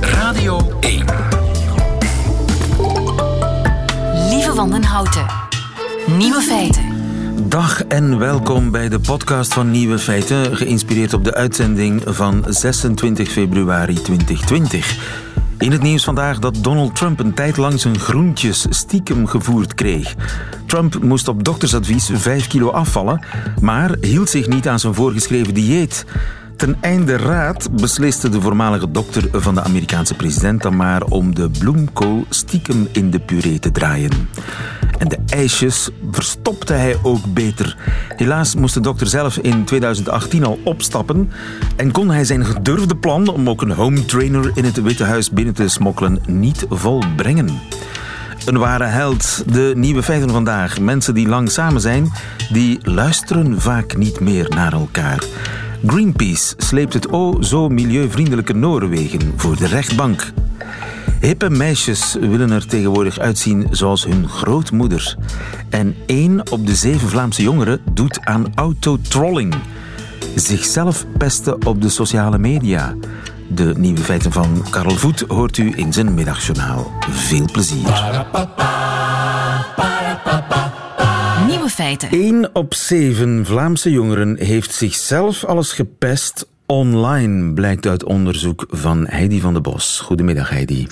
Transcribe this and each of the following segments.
Radio 1. Lieve Wandenhouten. Nieuwe feiten. Dag en welkom bij de podcast van Nieuwe Feiten, geïnspireerd op de uitzending van 26 februari 2020. In het nieuws vandaag dat Donald Trump een tijd lang zijn groentjes stiekem gevoerd kreeg. Trump moest op doktersadvies 5 kilo afvallen, maar hield zich niet aan zijn voorgeschreven dieet. Ten einde raad besliste de voormalige dokter van de Amerikaanse president dan maar om de bloemkool stiekem in de puree te draaien. En de ijsjes verstopte hij ook beter. Helaas moest de dokter zelf in 2018 al opstappen en kon hij zijn gedurfde plan om ook een home trainer in het Witte Huis binnen te smokkelen niet volbrengen. Een ware held. De nieuwe feiten vandaag. Mensen die lang samen zijn, die luisteren vaak niet meer naar elkaar. Greenpeace sleept het o zo milieuvriendelijke Noorwegen voor de rechtbank. Hippe meisjes willen er tegenwoordig uitzien zoals hun grootmoeder. En één op de zeven Vlaamse jongeren doet aan autotrolling. Zichzelf pesten op de sociale media. De nieuwe feiten van Karel Voet hoort u in zijn middagjournaal. Veel plezier. Feiten. 1 op 7 Vlaamse jongeren heeft zichzelf alles gepest online, blijkt uit onderzoek van Heidi van de Bos. Goedemiddag, Heidi.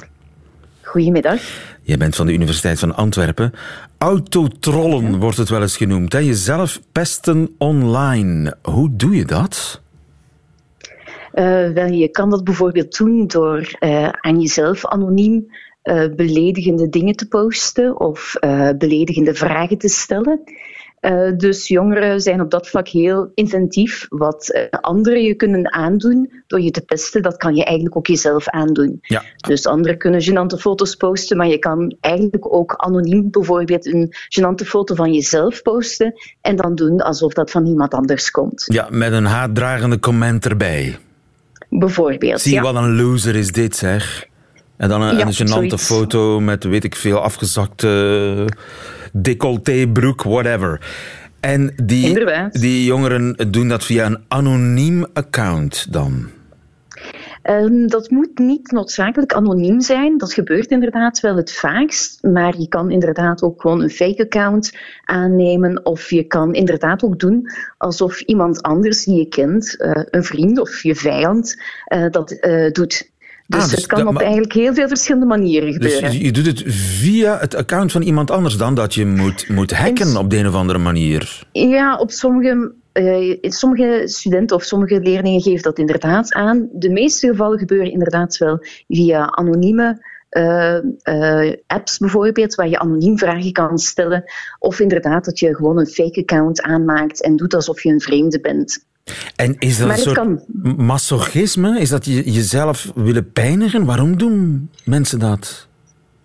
Goedemiddag. Jij bent van de Universiteit van Antwerpen. Autotrollen wordt het wel eens genoemd. Hè? Jezelf pesten online. Hoe doe je dat? Uh, wel, je kan dat bijvoorbeeld doen door uh, aan jezelf anoniem uh, beledigende dingen te posten of beledigende vragen te stellen. Uh, dus jongeren zijn op dat vlak heel inventief. Wat uh, anderen je kunnen aandoen door je te pesten, dat kan je eigenlijk ook jezelf aandoen. Ja. Dus anderen kunnen gênante foto's posten, maar je kan eigenlijk ook anoniem bijvoorbeeld een gênante foto van jezelf posten en dan doen alsof dat van iemand anders komt. Ja, met een haatdragende comment erbij. Bijvoorbeeld. Zie ja. wat een loser is dit, zeg. En dan een, Ja, een gênante zoiets. foto met, weet ik veel, afgezakte decolleté, broek, whatever. En die, Inderdaad. die jongeren doen dat via een anoniem account dan. Ehm, dat moet niet noodzakelijk anoniem zijn. Dat gebeurt inderdaad wel het vaakst. Maar je kan inderdaad ook gewoon een fake account aannemen. Of je kan inderdaad ook doen alsof iemand anders die je kent, eh, een vriend of je vijand, eh, dat eh, doet. Dus, Ah, dus het kan dat- op eigenlijk heel veel verschillende manieren Dus gebeuren. je, je doet het via het account van iemand anders dan dat je moet, moet hacken En- op de een of andere manier. Ja, op sommige, eh, sommige studenten of sommige leerlingen geven dat inderdaad aan. De meeste gevallen gebeuren inderdaad wel via anonieme eh, eh, apps bijvoorbeeld, waar je anoniem vragen kan stellen. Of inderdaad dat je gewoon een fake account aanmaakt en doet alsof je een vreemde bent. En is dat Maar een soort kan. masochisme? Is dat je jezelf willen pijnigen? Waarom doen mensen dat?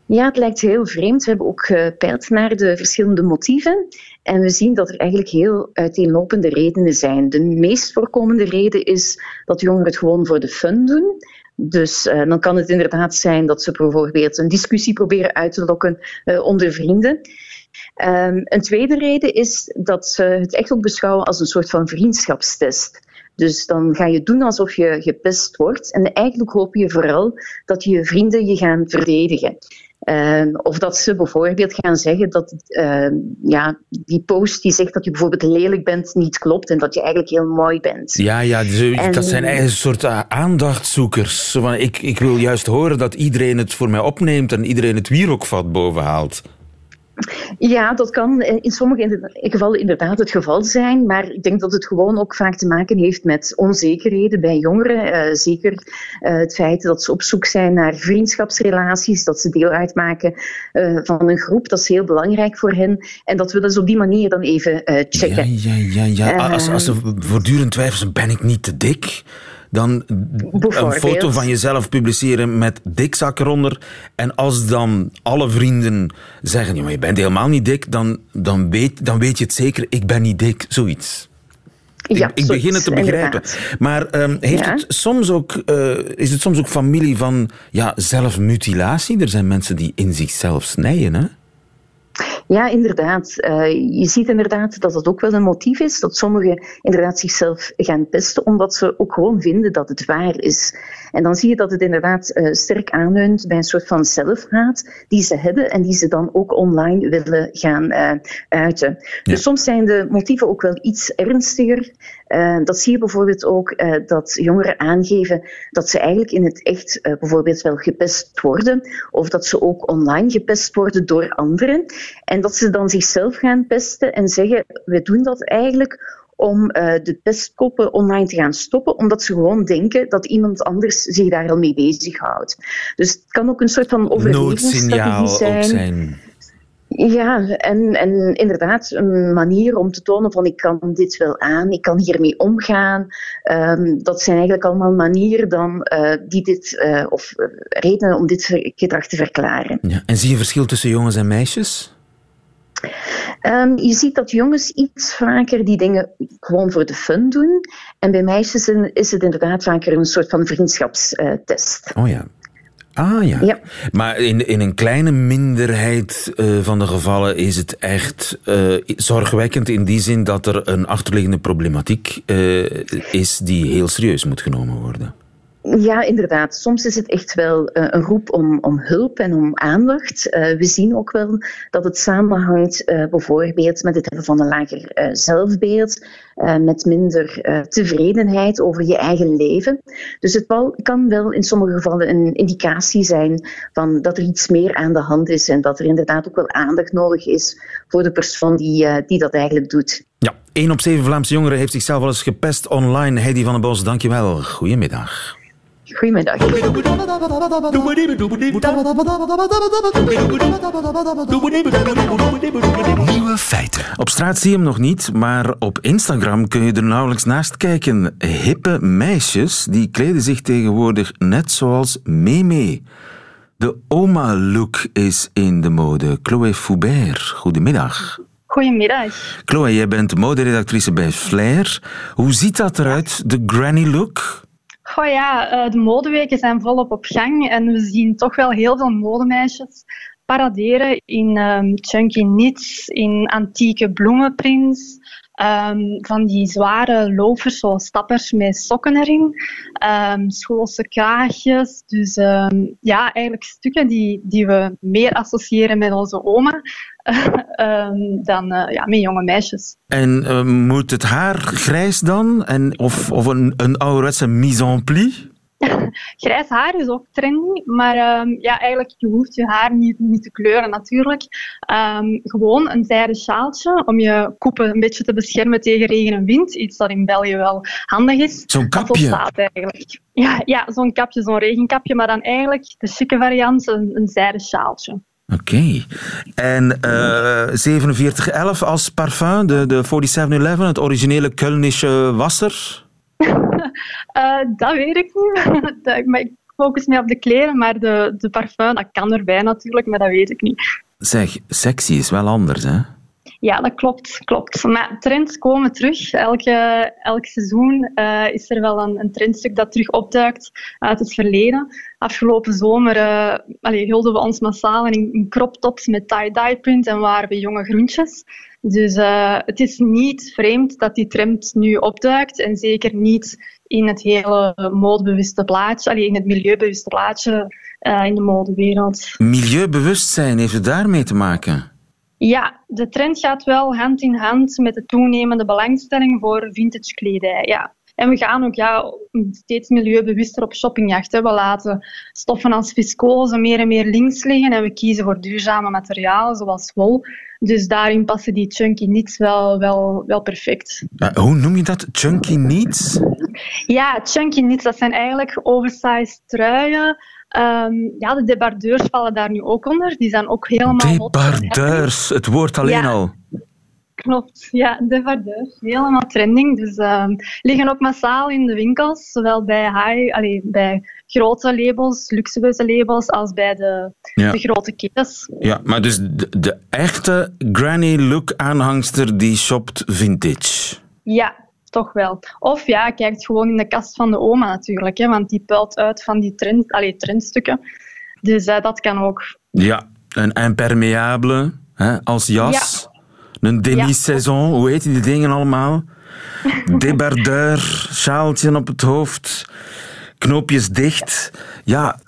Ja, het lijkt heel vreemd. We hebben ook gepeild naar de verschillende motieven. En we zien dat er eigenlijk heel uiteenlopende redenen zijn. De meest voorkomende reden is dat jongeren het gewoon voor de fun doen. Dus eh, dan kan het inderdaad zijn dat ze bijvoorbeeld een discussie proberen uit te lokken eh, onder vrienden. Ehm, een tweede reden is dat ze het echt ook beschouwen als een soort van vriendschapstest. Dus dan ga je doen alsof je gepest wordt. En eigenlijk hoop je vooral dat je vrienden je gaan verdedigen. Ehm, of dat ze bijvoorbeeld gaan zeggen dat ehm, ja, die post die zegt dat je bijvoorbeeld lelijk bent niet klopt en dat je eigenlijk heel mooi bent. Ja, ja zo- En- dat zijn eigenlijk een soort eh, aandachtzoekers. Zo van, ik, ik wil juist horen dat iedereen het voor mij opneemt en iedereen het wierookvat boven haalt. Ja, dat kan in sommige gevallen inderdaad het geval zijn, maar ik denk dat het gewoon ook vaak te maken heeft met onzekerheden bij jongeren. Eh, zeker eh, het feit dat ze op zoek zijn naar vriendschapsrelaties, dat ze deel uitmaken eh, van een groep, dat is heel belangrijk voor hen. En dat willen ze op die manier dan even checken. Ja, ja, ja. ja. Als, als ze voortdurend twijfelen, ben ik niet te dik? Dan een foto van jezelf publiceren met dikzak eronder. En als dan alle vrienden zeggen, ja, maar je bent helemaal niet dik, dan, dan, weet, dan weet je het zeker, ik ben niet dik. Zoiets. Ja, ik, ik begin het te begrijpen. inderdaad. Maar ehm, heeft Ja. het soms ook, eh, is het soms ook familie van ja, zelfmutilatie? Er zijn mensen die in zichzelf snijden, hè? Ja, inderdaad. Uh, je ziet inderdaad dat dat ook wel een motief is, dat sommigen inderdaad zichzelf gaan pesten, omdat ze ook gewoon vinden dat het waar is. En dan zie je dat het inderdaad uh, sterk aanleunt bij een soort van zelfhaat die ze hebben en die ze dan ook online willen gaan uh, uiten. Dus soms zijn de motieven ook wel iets ernstiger. Dat zie je bijvoorbeeld ook dat jongeren aangeven dat ze eigenlijk in het echt bijvoorbeeld wel gepest worden, of dat ze ook online gepest worden door anderen. En dat ze dan zichzelf gaan pesten en zeggen: we doen dat eigenlijk om de pestkoppen online te gaan stoppen, omdat ze gewoon denken dat iemand anders zich daar al mee bezighoudt. Dus het kan ook een soort van overlevingsstrategie zijn. zijn. Ja, en, en inderdaad een manier om te tonen van ik kan dit wel aan, ik kan hiermee omgaan. Um, dat zijn eigenlijk allemaal manieren dan, uh, die dit, uh, of redenen om dit gedrag te verklaren. Ja, en zie je verschil tussen jongens en meisjes? Um, je ziet dat jongens iets vaker die dingen gewoon voor de fun doen. En bij meisjes is het inderdaad vaker een soort van vriendschapstest. oh ja. Ah ja. ja. Maar in, in een kleine minderheid uh, van de gevallen is het echt uh, zorgwekkend in die zin dat er een achterliggende problematiek uh, is die heel serieus moet genomen worden. Ja, inderdaad. Soms is het echt wel uh, een roep om, om hulp en om aandacht. Uh, we zien ook wel dat het samenhangt uh, bijvoorbeeld met het hebben van een lager zelfbeeld, met minder tevredenheid over je eigen leven. Dus het kan wel in sommige gevallen een indicatie zijn van dat er iets meer aan de hand is en dat er inderdaad ook wel aandacht nodig is voor de persoon die, die dat eigenlijk doet. Ja, 1 op 7 Vlaamse jongeren heeft zichzelf wel eens gepest online. Heidi van den Bos, dankjewel. Goedemiddag. Goedemiddag. Nieuwe feiten. Op straat zie je hem nog niet, maar op Instagram kun je er nauwelijks naast kijken. Hippe meisjes die kleden zich tegenwoordig net zoals Meme. De oma-look is in de mode. Chloé Foubert, goedemiddag. Goedemiddag. Chloé, jij bent moderedactrice bij Flair. Hoe ziet dat eruit, de granny look? Goh ja, eh, de modeweken zijn volop op gang en we zien toch wel heel veel modemeisjes paraderen in um, chunky knits, in antieke bloemenprints, um, van die zware loafers zoals stappers met sokken erin, um, schoolse kraagjes. Dus ja, eigenlijk stukken die, die we meer associëren met onze oma dan uh, ja, met jonge meisjes. En uh, moet het haar grijs dan? En, of, of een, een ouderwetse mise en pli? Grijs haar is ook trendy, maar um, ja, eigenlijk je hoeft je haar niet, niet te kleuren natuurlijk. Um, gewoon een zijden sjaaltje om je koepen een beetje te beschermen tegen regen en wind. Iets dat in België wel handig is. Zo'n kapje? Dat eigenlijk. Ja, ja zo'n kapje, zo'n regenkapje, maar dan eigenlijk de chique variant, een, een zijden sjaaltje. Oké. Okay. En uh, eh, 4711 als parfum, de, de 4711, het originele Kölnische wasser? uh, dat weet ik niet. maar ik focus me op de kleren, maar de, de parfum, dat kan erbij natuurlijk, maar dat weet ik niet. Zeg, sexy is wel anders, hè? Ja, dat klopt. klopt. Maar trends komen terug. Elke, elk seizoen uh, is er wel een, een, trendstuk dat terug opduikt uit het verleden. Afgelopen zomer uh, hulden we ons massaal in, in crop tops met tie-dye print en waren we jonge groentjes. Dus uh, het is niet vreemd dat die trend nu opduikt en zeker niet in het hele modebewuste plaatje, allee, in het milieubewuste plaatje in de modewereld. Milieubewustzijn, heeft het daarmee te maken? Ja, de trend gaat wel hand in hand met de toenemende belangstelling voor vintage kledij. Ja. En we gaan ook ja, steeds milieubewuster op shoppingjacht. Hè. We laten stoffen als viscose meer en meer links liggen en we kiezen voor duurzame materialen zoals wol. Dus daarin passen die chunky knits wel, wel, wel perfect. hoe noem je dat? Chunky knits? Ja, chunky knits, dat zijn eigenlijk oversized truien Um, ja, de debardeurs vallen daar nu ook onder. Die zijn ook helemaal... Debardeurs, het woord alleen al. Klopt, ja, debardeurs. Helemaal trending. Dus um, liggen ook massaal in de winkels, zowel bij high, allee, bij grote labels, luxueuze labels, als bij de, de grote ketens. Ja, maar dus de, de echte granny look aanhangster die shopt vintage. Ja, toch wel. Of ja, kijkt gewoon in de kast van de oma natuurlijk, hè, want die puilt uit van die trend, allee, trendstukken. Dus uh, dat kan ook. Ja, een impermeabele, hè, als jas. Een demi-saison, hoe heet die dingen allemaal? Debardeur, sjaaltje op het hoofd, knoopjes dicht. Ja,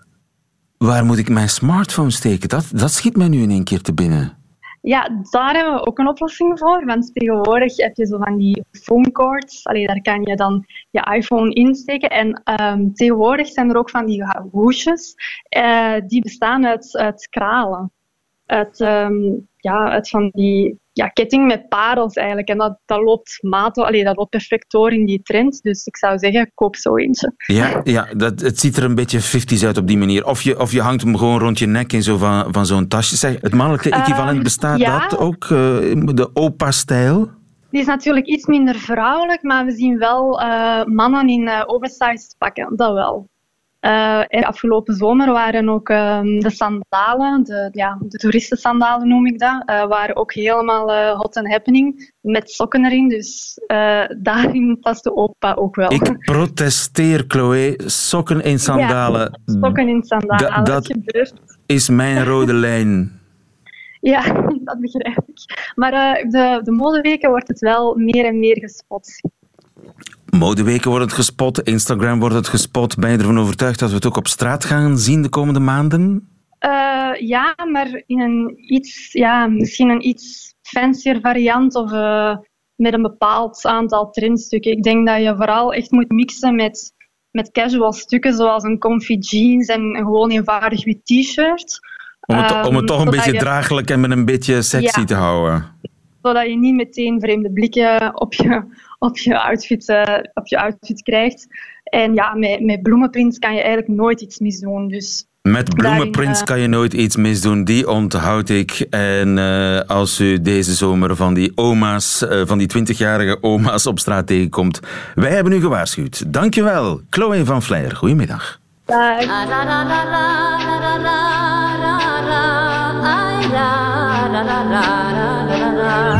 waar moet ik mijn smartphone steken? Dat, dat schiet mij nu in één keer te binnen. Ja, daar hebben we ook een oplossing voor. Want tegenwoordig heb je zo van die phone cords. Allee, daar kan je dan je iPhone insteken. En ehm, tegenwoordig zijn er ook van die hoesjes. Uh, die bestaan uit, uit kralen. Uit, ehm, ja, uit van die ja, ketting met parels eigenlijk. En dat, dat loopt mato, allee, dat loopt perfect door in die trend. Dus ik zou zeggen, koop zo eentje. Ja, ja dat, het ziet er een beetje 50s uit op die manier. Of je, of je hangt hem gewoon rond je nek in zo van, van zo'n tasje. Zeg, het mannelijke equivalent uh, bestaat ja. dat ook? Uh, de opa-stijl? Die is natuurlijk iets minder vrouwelijk, maar we zien wel uh, mannen in oversized pakken, dat wel. Uh, afgelopen zomer waren ook uh, de sandalen, de, ja, de toeristensandalen noem ik dat, uh, waren ook helemaal uh, hot and happening met sokken erin. Dus daarin past de opa ook wel. Ik protesteer, Chloe. Sokken in sandalen. Ja, sokken in sandalen, da dat gebeurt. is mijn rode lijn. Ja, dat begrijp ik. Maar de, de modeweken wordt het wel meer en meer gespot. Modeweken wordt het gespot, Instagram wordt het gespot. Ben je ervan overtuigd dat we het ook op straat gaan zien de komende maanden? Uh, ja, maar in een iets, ja, misschien een iets fancier variant of uh, met een bepaald aantal trendstukken. Ik denk dat je vooral echt moet mixen met, met casual stukken, zoals een comfy jeans en een gewoon eenvoudig wit t-shirt. Om het, um, om het toch een beetje je... draaglijk en met een beetje sexy ja, te houden. Zodat je niet meteen vreemde blikken op je, op je outfit, uh, op je outfit krijgt. En ja, met, met bloemenprints kan je eigenlijk nooit iets misdoen. Dus met bloemenprints kan je nooit iets misdoen, die onthoud ik. En uh, als u deze zomer van die oma's, uh, van die 20-jarige oma's op straat tegenkomt, wij hebben u gewaarschuwd. Dankjewel, Chloe van Vleijer. Goedemiddag. Dag.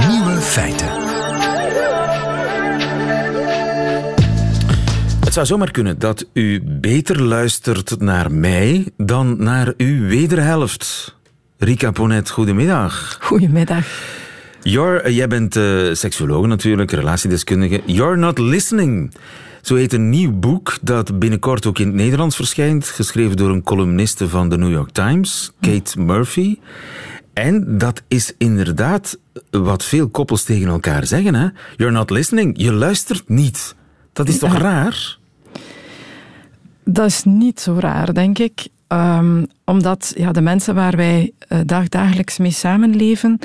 Nieuwe feiten. Het zou zomaar kunnen dat u beter luistert naar mij dan naar uw wederhelft. Rika Ponet, goedemiddag. Goedemiddag. You're, jij bent uh, seksuoloog natuurlijk, relatiedeskundige. You're Not Listening. Zo heet een nieuw boek dat binnenkort ook in het Nederlands verschijnt. Geschreven door een columniste van de New York Times, Kate Murphy. En dat is inderdaad wat veel koppels tegen elkaar zeggen. Hè? You're not listening. Je luistert niet. Dat is toch raar? Dat is niet zo raar, denk ik. Um, omdat ja, de mensen waar wij uh, dagdagelijks mee samenleven,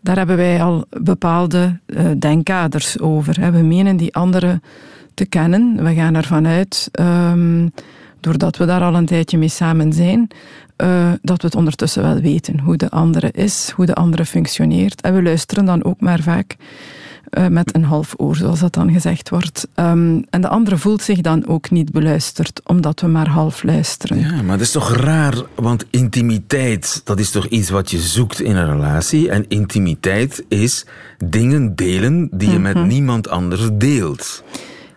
daar hebben wij al bepaalde uh, denkkaders over. Hè. We menen die anderen te kennen. We gaan ervan uit, um, doordat we daar al een tijdje mee samen zijn, uh, dat we het ondertussen wel weten. Hoe de andere is, hoe de andere functioneert. En we luisteren dan ook maar vaak uh, met een half oor, zoals dat dan gezegd wordt. Um, en de andere voelt zich dan ook niet beluisterd, omdat we maar half luisteren. Ja, maar dat is toch raar, want intimiteit, dat is toch iets wat je zoekt in een relatie. En intimiteit is dingen delen die je mm -hmm. met niemand anders deelt.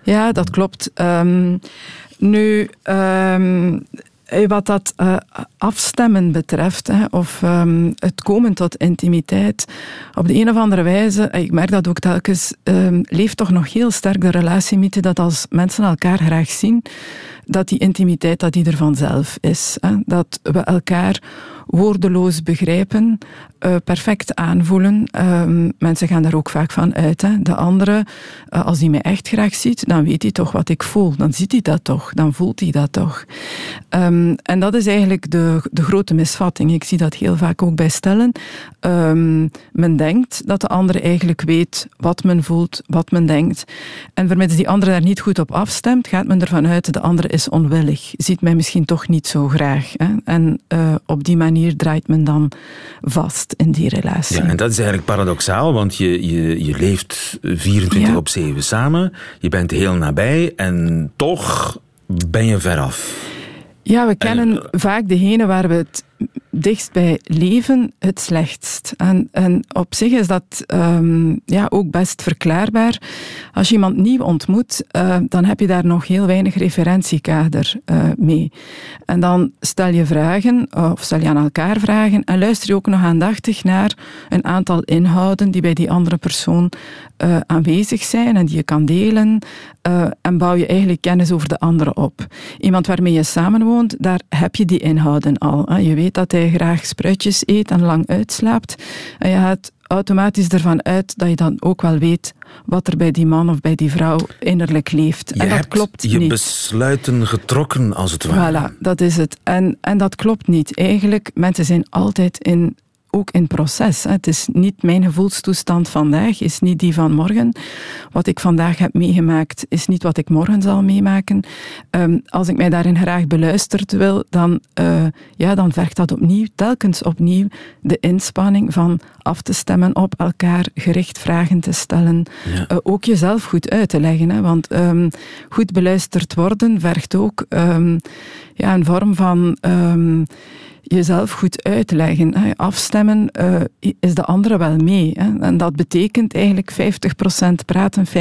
Ja, dat klopt. Um, nu, um, wat dat uh, afstemmen betreft, hè, of um, het komen tot intimiteit, op de een of andere wijze, ik merk dat ook telkens, um, leeft toch nog heel sterk de relatiemythe dat als mensen elkaar graag zien, dat die intimiteit dat die er vanzelf is. Hè. Dat we elkaar woordeloos begrijpen, uh, perfect aanvoelen. Uh, mensen gaan daar ook vaak van uit. De andere, uh, als hij mij echt graag ziet, dan weet hij toch wat ik voel. Dan ziet hij dat toch, dan voelt hij dat toch. Um, en dat is eigenlijk de, de grote misvatting. Ik zie dat heel vaak ook bij stellen. Um, men denkt dat de andere eigenlijk weet wat men voelt, wat men denkt. En vermits die andere daar niet goed op afstemt, gaat men ervan uit de andere is onwillig. Ziet mij misschien toch niet zo graag. Hè. En uh, op die manier draait men dan vast in die relatie. Ja, en dat is eigenlijk paradoxaal, want je, je, je leeft 24 ja. op 7 samen, je bent heel nabij en toch ben je veraf. Ja, we kennen en, vaak degene waar we het dichtst bij leven het slechtst. En, en op zich is dat ehm, ja, ook best verklaarbaar. Als je iemand nieuw ontmoet, uh, dan heb je daar nog heel weinig referentiekader uh, mee. En dan stel je vragen, of stel je aan elkaar vragen, en luister je ook nog aandachtig naar een aantal inhouden die bij die andere persoon aanwezig zijn en die je kan delen. en bouw je eigenlijk kennis over de andere op. Iemand waarmee je samenwoont, daar heb je die inhouden al. Je weet dat hij graag spruitjes eet en lang uitslaapt. En je gaat automatisch ervan uit dat je dan ook wel weet wat er bij die man of bij die vrouw innerlijk leeft. Je en dat hebt klopt je niet. besluiten getrokken, als het ware. Voilà, dat is het. En, en dat klopt niet. Eigenlijk, mensen zijn altijd in ook in proces. Het is niet mijn gevoelstoestand vandaag, is niet die van morgen. Wat ik vandaag heb meegemaakt, is niet wat ik morgen zal meemaken. Um, als ik mij daarin graag beluisterd wil, dan, uh, ja, dan vergt dat opnieuw, telkens opnieuw, de inspanning van af te stemmen op elkaar, gericht vragen te stellen. Ja. Uh, ook jezelf goed uit te leggen. Hè, want um, goed beluisterd worden vergt ook um, ja, een vorm van jezelf goed uitleggen. Afstemmen uh, is de andere wel mee. Hè. En dat betekent eigenlijk 50% praten, 50%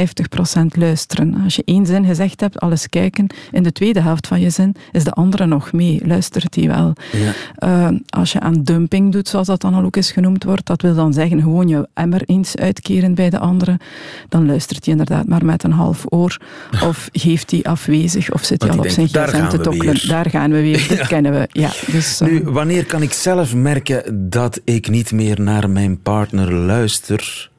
luisteren. Als je één zin gezegd hebt, alles kijken, in de tweede helft van je zin is de andere nog mee. Luistert die wel. Ja. Uh, als je aan dumping doet, zoals dat dan al ook eens genoemd wordt, dat wil dan zeggen gewoon je emmer eens uitkeren bij de andere, dan luistert hij inderdaad maar met een half oor. Of geeft hij afwezig, of zit hij al op zijn gsm te tokkelen. Daar gaan we weer, dat kennen we. Ja, dus, nu, wanneer kan ik zelf merken dat ik niet meer naar mijn partner luister?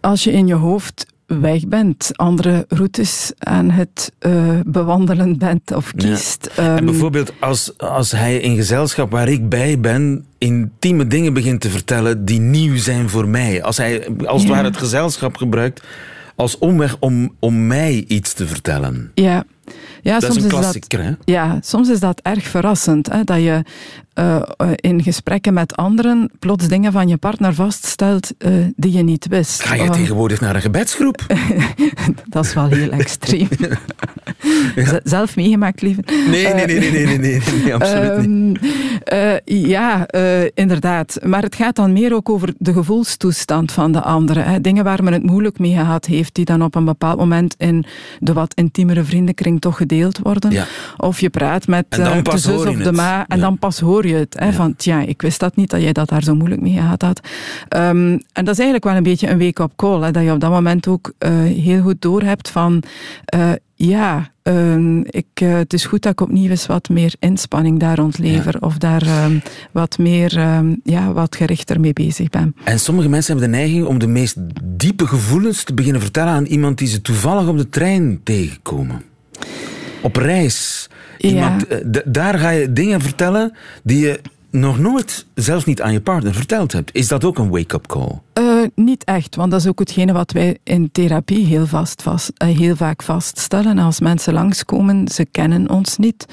Als je in je hoofd weg bent, andere routes aan het uh, bewandelen bent of kiest. Ja. En bijvoorbeeld als, als hij in gezelschap waar ik bij ben intieme dingen begint te vertellen die nieuw zijn voor mij. Als hij als het ja. ware het gezelschap gebruikt als omweg om, om mij iets te vertellen. Ja. Ja, dat soms is een dat, hè? Ja, soms is dat erg verrassend. Hè, dat je uh, in gesprekken met anderen plots dingen van je partner vaststelt uh, die je niet wist. Ga je uh, tegenwoordig naar een gebedsgroep? dat is wel heel extreem. ja. Zelf meegemaakt, lieve. Nee, nee, nee, nee, nee, nee, nee, nee absoluut niet. ja, inderdaad. Maar het gaat dan meer ook over de gevoelstoestand van de andere. Hè. Dingen waar men het moeilijk mee gehad heeft, die dan op een bepaald moment in de wat intiemere vriendenkring toch gedeeld worden. Ja. Of je praat met de zus of de ma en ja. dan pas hoor je het. Hè, ja. Van, tja, ik wist dat niet, dat jij dat daar zo moeilijk mee gehad had. Um, en dat is eigenlijk wel een beetje een wake-up call. Hè, dat je op dat moment ook uh, heel goed doorhebt van... Uh, ja, uh, ik, uh, het is goed dat ik opnieuw eens wat meer inspanning daar ontlever. Ja. Of daar uh, wat meer, ja, wat gerichter mee bezig ben. En sommige mensen hebben de neiging om de meest diepe gevoelens te beginnen vertellen aan iemand die ze toevallig op de trein tegenkomen. Op reis. Iemand, ja. Daar ga je dingen vertellen die je nog nooit, zelfs niet aan je partner, verteld hebt. Is dat ook een wake-up call? Uh, niet echt, want dat is ook hetgene wat wij in therapie heel, vast, vast, uh, heel vaak vaststellen. Als mensen langskomen, ze kennen ons niet.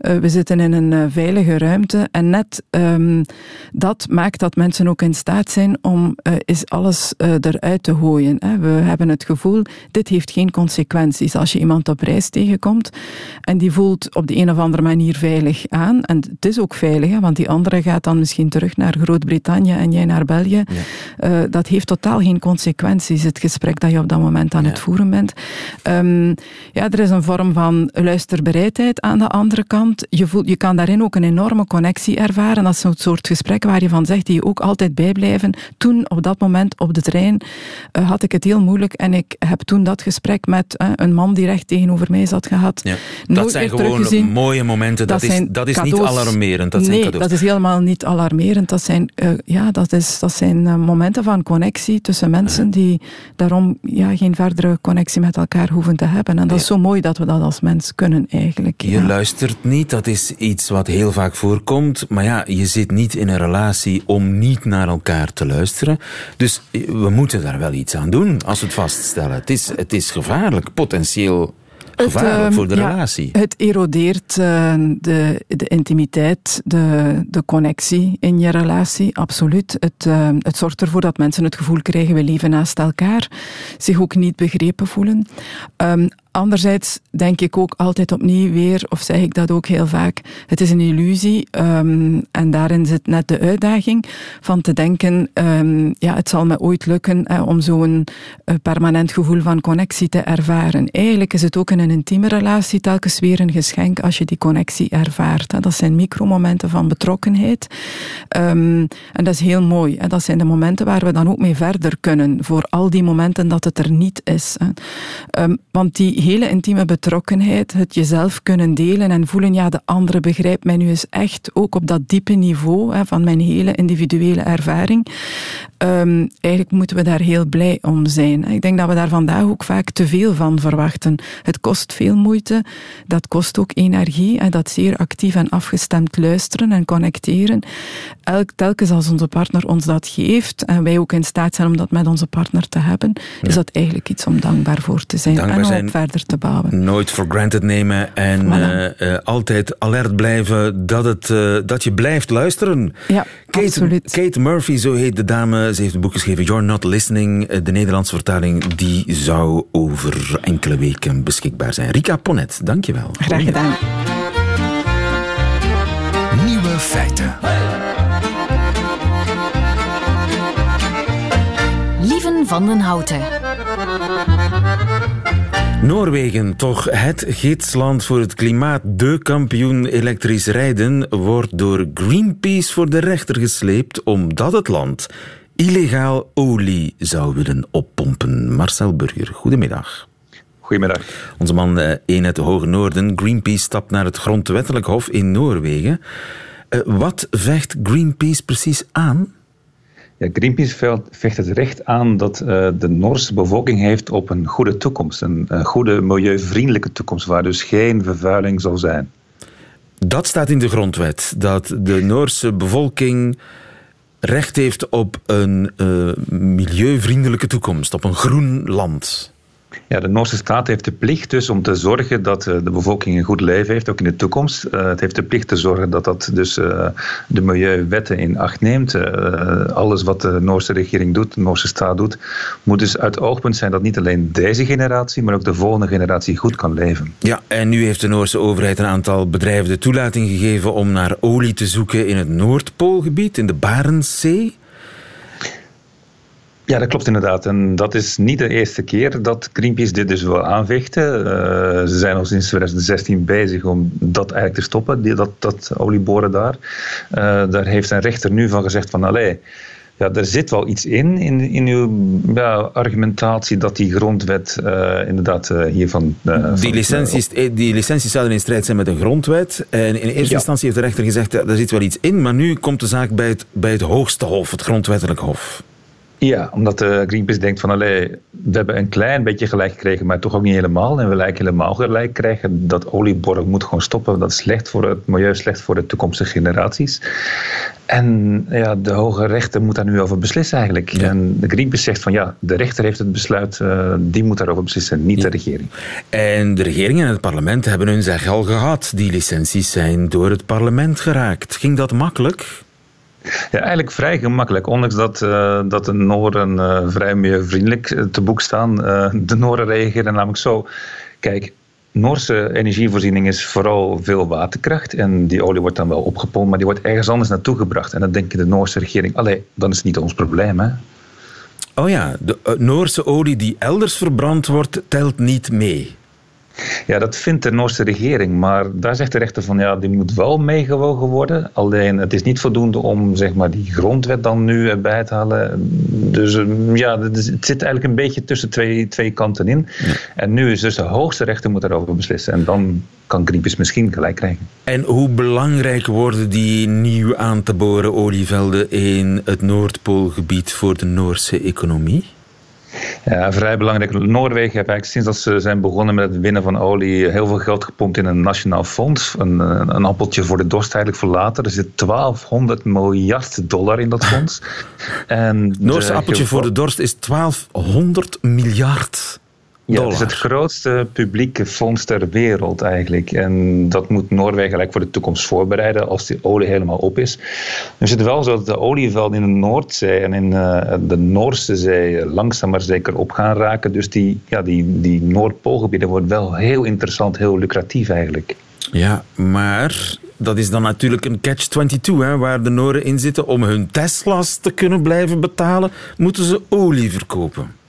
Uh, we zitten in een veilige ruimte en net um, dat maakt dat mensen ook in staat zijn om is alles eruit te gooien. Hè. We hebben het gevoel, dit heeft geen consequenties. Als je iemand op reis tegenkomt en die voelt op de een of andere manier veilig aan, en het is ook veilig, hè, want die andere gaat dan misschien terug naar Groot-Brittannië en jij naar België. Ja. dat heeft totaal geen consequenties, het gesprek dat je op dat moment aan ja. het voeren bent. Um, ja, er is een vorm van luisterbereidheid aan de andere kant. Je, voelt, je kan daarin ook een enorme connectie ervaren. Dat is een soort gesprek waar je van zegt, die je ook altijd bijblijven. Toen, op dat moment, op de trein, uh, had ik het heel moeilijk en ik heb toen dat gesprek met uh, een man die recht tegenover mij zat gehad. Ja. Dat zijn gewoon mooie momenten. Dat, dat is, dat is niet alarmerend. Dat nee, zijn cadeaus. dat is helemaal niet alarmerend. Dat zijn, uh, ja, dat is, dat zijn momenten van connectie tussen mensen die daarom ja, geen verdere connectie met elkaar hoeven te hebben. En dat is zo mooi dat we dat als mens kunnen eigenlijk. Je ja. luistert niet, dat is iets wat heel vaak voorkomt. Maar ja, je zit niet in een relatie om niet naar elkaar te luisteren. Dus we moeten daar wel iets aan doen als we het vaststellen. Het is, het is gevaarlijk, potentieel gevaarlijk het, voor de ja, relatie. Het erodeert uh, de, de intimiteit, de, de connectie in je relatie, absoluut. Het, uh, het zorgt ervoor dat mensen het gevoel krijgen, we leven naast elkaar, zich ook niet begrepen voelen. Um, anderzijds denk ik ook altijd opnieuw weer, of zeg ik dat ook heel vaak, het is een illusie. Um, en daarin zit net de uitdaging van te denken, um, ja, het zal me ooit lukken eh, om zo'n uh, permanent gevoel van connectie te ervaren. Eigenlijk is het ook in een intieme relatie telkens weer een geschenk als je die connectie ervaart. Dat zijn micromomenten van betrokkenheid. Um, en dat is heel mooi. Hè. Dat zijn de momenten waar we dan ook mee verder kunnen, voor al die momenten dat het er niet is. Want die hele intieme betrokkenheid, het jezelf kunnen delen en voelen, ja, de andere begrijpt mij nu eens echt, ook op dat diepe niveau hè, van mijn hele individuele ervaring. Um, eigenlijk moeten we daar heel blij om zijn. Ik denk dat we daar vandaag ook vaak te veel van verwachten. Het kost veel moeite, dat kost ook energie en dat zeer actief en afgestemd luisteren en connecteren. Elk, telkens als onze partner ons dat geeft en wij ook in staat zijn om dat met onze partner te hebben, is dat eigenlijk iets om dankbaar voor te zijn dankbaar en om zijn, verder te bouwen. Nooit for granted nemen en voilà. uh, uh, altijd alert blijven dat, het, uh, dat je blijft luisteren. Ja, Kate, absoluut. Kate Murphy, zo heet de dame, ze heeft een boek geschreven, You're Not Listening. De Nederlandse vertaling die zou over enkele weken beschikbaar zijn. Rika Ponnet, dankjewel. Graag gedaan. Nieuwe feiten. Lieven van den Houten. Noorwegen, toch het gidsland voor het klimaat, de kampioen elektrisch rijden, wordt door Greenpeace voor de rechter gesleept omdat het land illegaal olie zou willen oppompen. Marcel Burger, goedemiddag. Goedemiddag. Onze man in het Hoge Noorden, Greenpeace, stapt naar het grondwettelijk hof in Noorwegen. Wat vecht Greenpeace precies aan? Ja, Greenpeace vecht het recht aan dat uh, de Noorse bevolking heeft op een goede toekomst. Een, goede milieuvriendelijke toekomst, waar dus geen vervuiling zal zijn. Dat staat in de grondwet, dat de Noorse bevolking recht heeft op een uh, milieuvriendelijke toekomst, op een groen land. Ja, de Noorse staat heeft de plicht dus om te zorgen dat de bevolking een goed leven heeft, ook in de toekomst. Uh, het heeft de plicht te zorgen dat dat dus uh, de milieuwetten in acht neemt. Alles wat de Noorse regering doet, de Noorse staat doet, moet dus uit oogpunt zijn dat niet alleen deze generatie, maar ook de volgende generatie goed kan leven. Ja, en nu heeft de Noorse overheid een aantal bedrijven de toelating gegeven om naar olie te zoeken in het Noordpoolgebied, in de Barentszee. Ja, dat klopt inderdaad. En dat is niet de eerste keer dat Greenpeace dit dus wil aanvechten. Uh, ze zijn al sinds 2016 bezig om dat eigenlijk te stoppen, die, dat, dat olieboren daar. Uh, daar heeft een rechter nu van gezegd van, allee, ja, er zit wel iets in, in, in uw ja, argumentatie dat die grondwet uh, inderdaad uh, hiervan... Uh, die, licenties, die licenties zouden in strijd zijn met de grondwet. En in eerste ja. instantie heeft de rechter gezegd, er zit wel iets in, maar nu komt de zaak bij het, bij het hoogste hof, het grondwettelijk hof. Ja, omdat uh, Greenpeace denkt van, allee, we hebben een klein beetje gelijk gekregen, maar toch ook niet helemaal. En we lijken helemaal gelijk krijgen. Dat olieborrel moet gewoon stoppen. Dat is slecht voor het milieu, slecht voor de toekomstige generaties. En ja, de hoge rechter moet daar nu over beslissen eigenlijk. Ja. En de Greenpeace zegt van, ja, de rechter heeft het besluit, uh, die moet daarover beslissen, niet ja. de regering. En de regering en het parlement hebben hun zeg al gehad. Die licenties zijn door het parlement geraakt. Ging dat makkelijk? Ja, eigenlijk vrij gemakkelijk. Ondanks dat, uh, dat de Noren uh, vrij milieuvriendelijk te boek staan. De Noren reageren namelijk zo. Kijk, Noorse energievoorziening is vooral veel waterkracht. En die olie wordt dan wel opgepompt, maar die wordt ergens anders naartoe gebracht. En dan denkt de Noorse regering, allee, dan is het niet ons probleem, hè. Oh ja, de Noorse olie die elders verbrand wordt, telt niet mee. Ja, dat vindt de Noorse regering. Maar daar zegt de rechter van ja, die moet wel meegewogen worden. Alleen het is niet voldoende om zeg maar, die grondwet dan nu bij te halen. Dus ja, het zit eigenlijk een beetje tussen twee, twee kanten in. Ja. En nu is dus de hoogste rechter moet daarover beslissen. En dan kan Greenpeace misschien gelijk krijgen. En hoe belangrijk worden die nieuw aan te boren olievelden in het Noordpoolgebied voor de Noorse economie? Ja, vrij belangrijk. Noorwegen heeft eigenlijk sinds dat ze zijn begonnen met het winnen van olie heel veel geld gepompt in een nationaal fonds. Een, een appeltje voor de dorst eigenlijk voor later. Er zit 1200 miljard dollar in dat fonds. En Noorse appeltje voor de dorst is 1200 miljard. Ja, het is het grootste publieke fonds ter wereld eigenlijk. En dat moet Noorwegen eigenlijk voor de toekomst voorbereiden als die olie helemaal op is. Nu zit het wel zo dat de olievelden in de Noordzee en in uh, de Noorse Zee langzaam maar zeker op gaan raken. Dus die, ja, die, die Noordpoolgebieden worden wel heel interessant, heel lucratief eigenlijk. Ja, maar dat is dan natuurlijk een catch-22, waar de Noren in zitten. Om hun Tesla's te kunnen blijven betalen, moeten ze olie verkopen.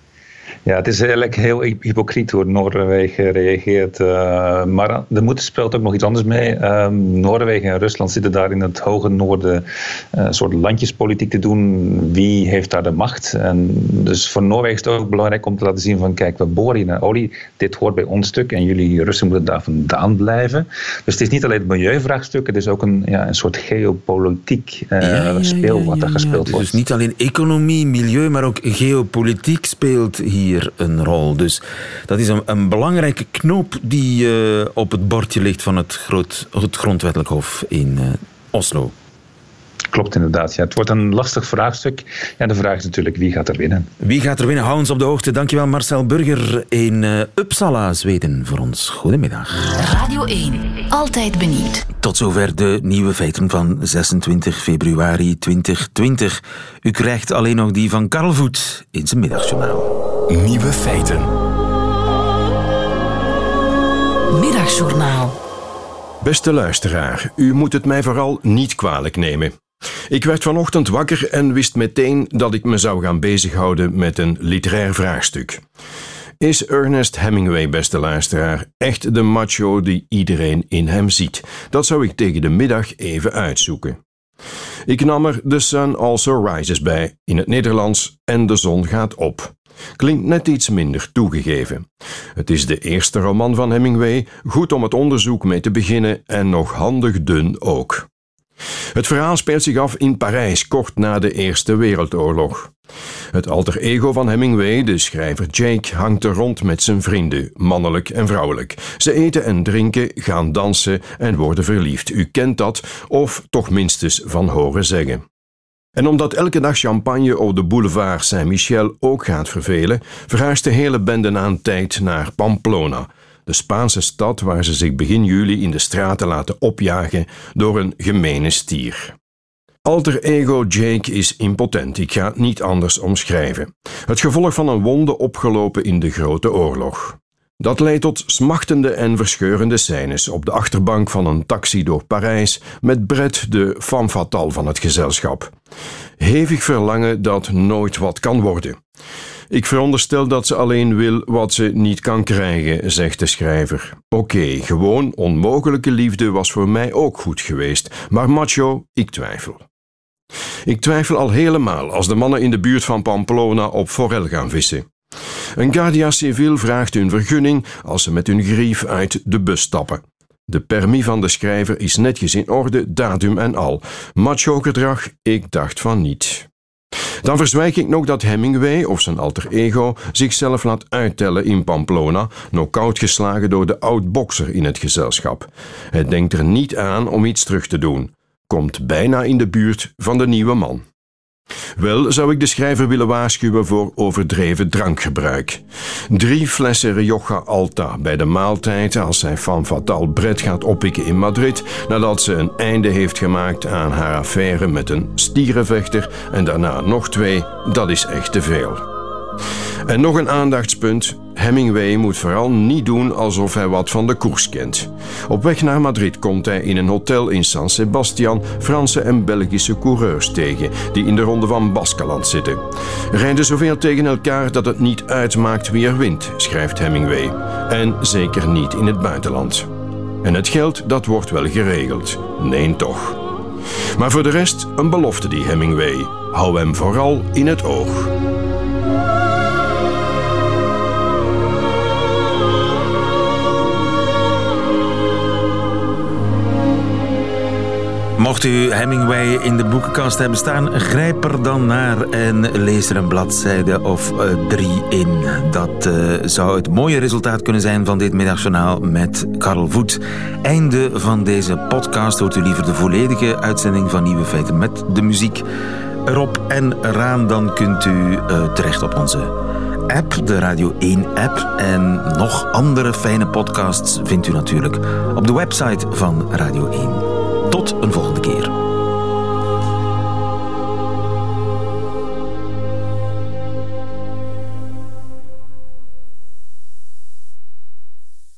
Ja, het is eigenlijk heel hypocriet hoe Noorwegen reageert. Uh, maar er moet, speelt ook nog iets anders mee. Um, Noorwegen en Rusland zitten daar in het hoge noorden uh, een soort landjespolitiek te doen. Wie heeft daar de macht? En dus voor Noorwegen is het ook belangrijk om te laten zien van kijk, we boren hier naar olie. Dit hoort bij ons stuk en jullie Russen moeten daar vandaan blijven. Dus het is niet alleen het milieuvraagstuk, het is ook een, ja, een soort geopolitiek ja, speel wat er gespeeld wordt. Dus niet alleen economie, milieu, maar ook geopolitiek speelt hier een rol. Dus dat is een, een belangrijke knoop die uh, op het bordje ligt van het, groot, het Grondwettelijk Hof in uh, Oslo. Klopt inderdaad. Ja, het wordt een lastig vraagstuk. Ja, de vraag is natuurlijk wie gaat er winnen. Wie gaat er winnen? Hou ons op de hoogte. Dankjewel Marcel Burger in uh, Uppsala, Zweden voor ons. Goedemiddag. Radio 1. Altijd benieuwd. Tot zover de nieuwe feiten van 26 februari 2020. U krijgt alleen nog die van Karl Voet in zijn middagjournaal. Nieuwe feiten. Middagjournaal. Beste luisteraar, u moet het mij vooral niet kwalijk nemen. Ik werd vanochtend wakker en wist meteen dat ik me zou gaan bezighouden met een literair vraagstuk. Is Ernest Hemingway, beste luisteraar, echt de macho die iedereen in hem ziet? Dat zou ik tegen de middag even uitzoeken. Ik nam er The Sun Also Rises bij, in het Nederlands, en de zon gaat op. Klinkt net iets minder toegegeven. Het is de eerste roman van Hemingway, goed om het onderzoek mee te beginnen en nog handig dun ook. Het verhaal speelt zich af in Parijs kort na de Eerste Wereldoorlog. Het alter ego van Hemingway, de schrijver Jake, hangt er rond met zijn vrienden, mannelijk en vrouwelijk. Ze eten en drinken, gaan dansen en worden verliefd. U kent dat, of toch minstens van horen zeggen. En omdat elke dag champagne op de boulevard Saint-Michel ook gaat vervelen, verhuist de hele bende na een tijd naar Pamplona, de Spaanse stad waar ze zich begin juli in de straten laten opjagen door een gemene stier. Alter ego Jake is impotent, ik ga het niet anders omschrijven. Het gevolg van een wonde opgelopen in de Grote Oorlog. Dat leidt tot smachtende en verscheurende scènes op de achterbank van een taxi door Parijs met Brett de femme van het gezelschap. Hevig verlangen dat nooit wat kan worden. Ik veronderstel dat ze alleen wil wat ze niet kan krijgen, zegt de schrijver. Oké, gewoon onmogelijke liefde was voor mij ook goed geweest, maar macho, ik twijfel. Ik twijfel al helemaal als de mannen in de buurt van Pamplona op forel gaan vissen. Een Guardia Civil vraagt hun vergunning als ze met hun grief uit de bus stappen. De permis van de schrijver is netjes in orde, datum en al. Macho-gedrag? Ik dacht van niet. Dan verzwijk ik nog dat Hemingway, of zijn alter ego, zichzelf laat uittellen in Pamplona, knock-out geslagen door de oud-bokser in het gezelschap. Hij denkt er niet aan om iets terug te doen. Komt bijna in de buurt van de nieuwe man. Wel zou ik de schrijver willen waarschuwen voor overdreven drankgebruik. Drie flessen Rioja Alta bij de maaltijd als zij van Fatal Bret gaat oppikken in Madrid nadat ze een einde heeft gemaakt aan haar affaire met een stierenvechter en daarna nog twee, dat is echt te veel. En nog een aandachtspunt. Hemingway moet vooral niet doen alsof hij wat van de koers kent. Op weg naar Madrid komt hij in een hotel in San Sebastian Franse en Belgische coureurs tegen, die in de ronde van Baskeland zitten. Rijden zoveel tegen elkaar dat het niet uitmaakt wie er wint, schrijft Hemingway. En zeker niet in het buitenland. En het geld, dat wordt wel geregeld. Nee, toch. Maar voor de rest een belofte die Hemingway. Hou hem vooral in het oog. Mocht u Hemingway in de boekenkast hebben staan, grijp er dan naar en lees er een bladzijde of uh, drie in. Dat uh, zou het mooie resultaat kunnen zijn van dit middagjournaal met Karel Voet. Einde van deze podcast hoort u liever de volledige uitzending van Nieuwe Feiten met de muziek erop en eraan. Dan kunt u uh, terecht op onze app, de Radio 1-app. En nog andere fijne podcasts vindt u natuurlijk op de website van Radio 1. Een volgende keer.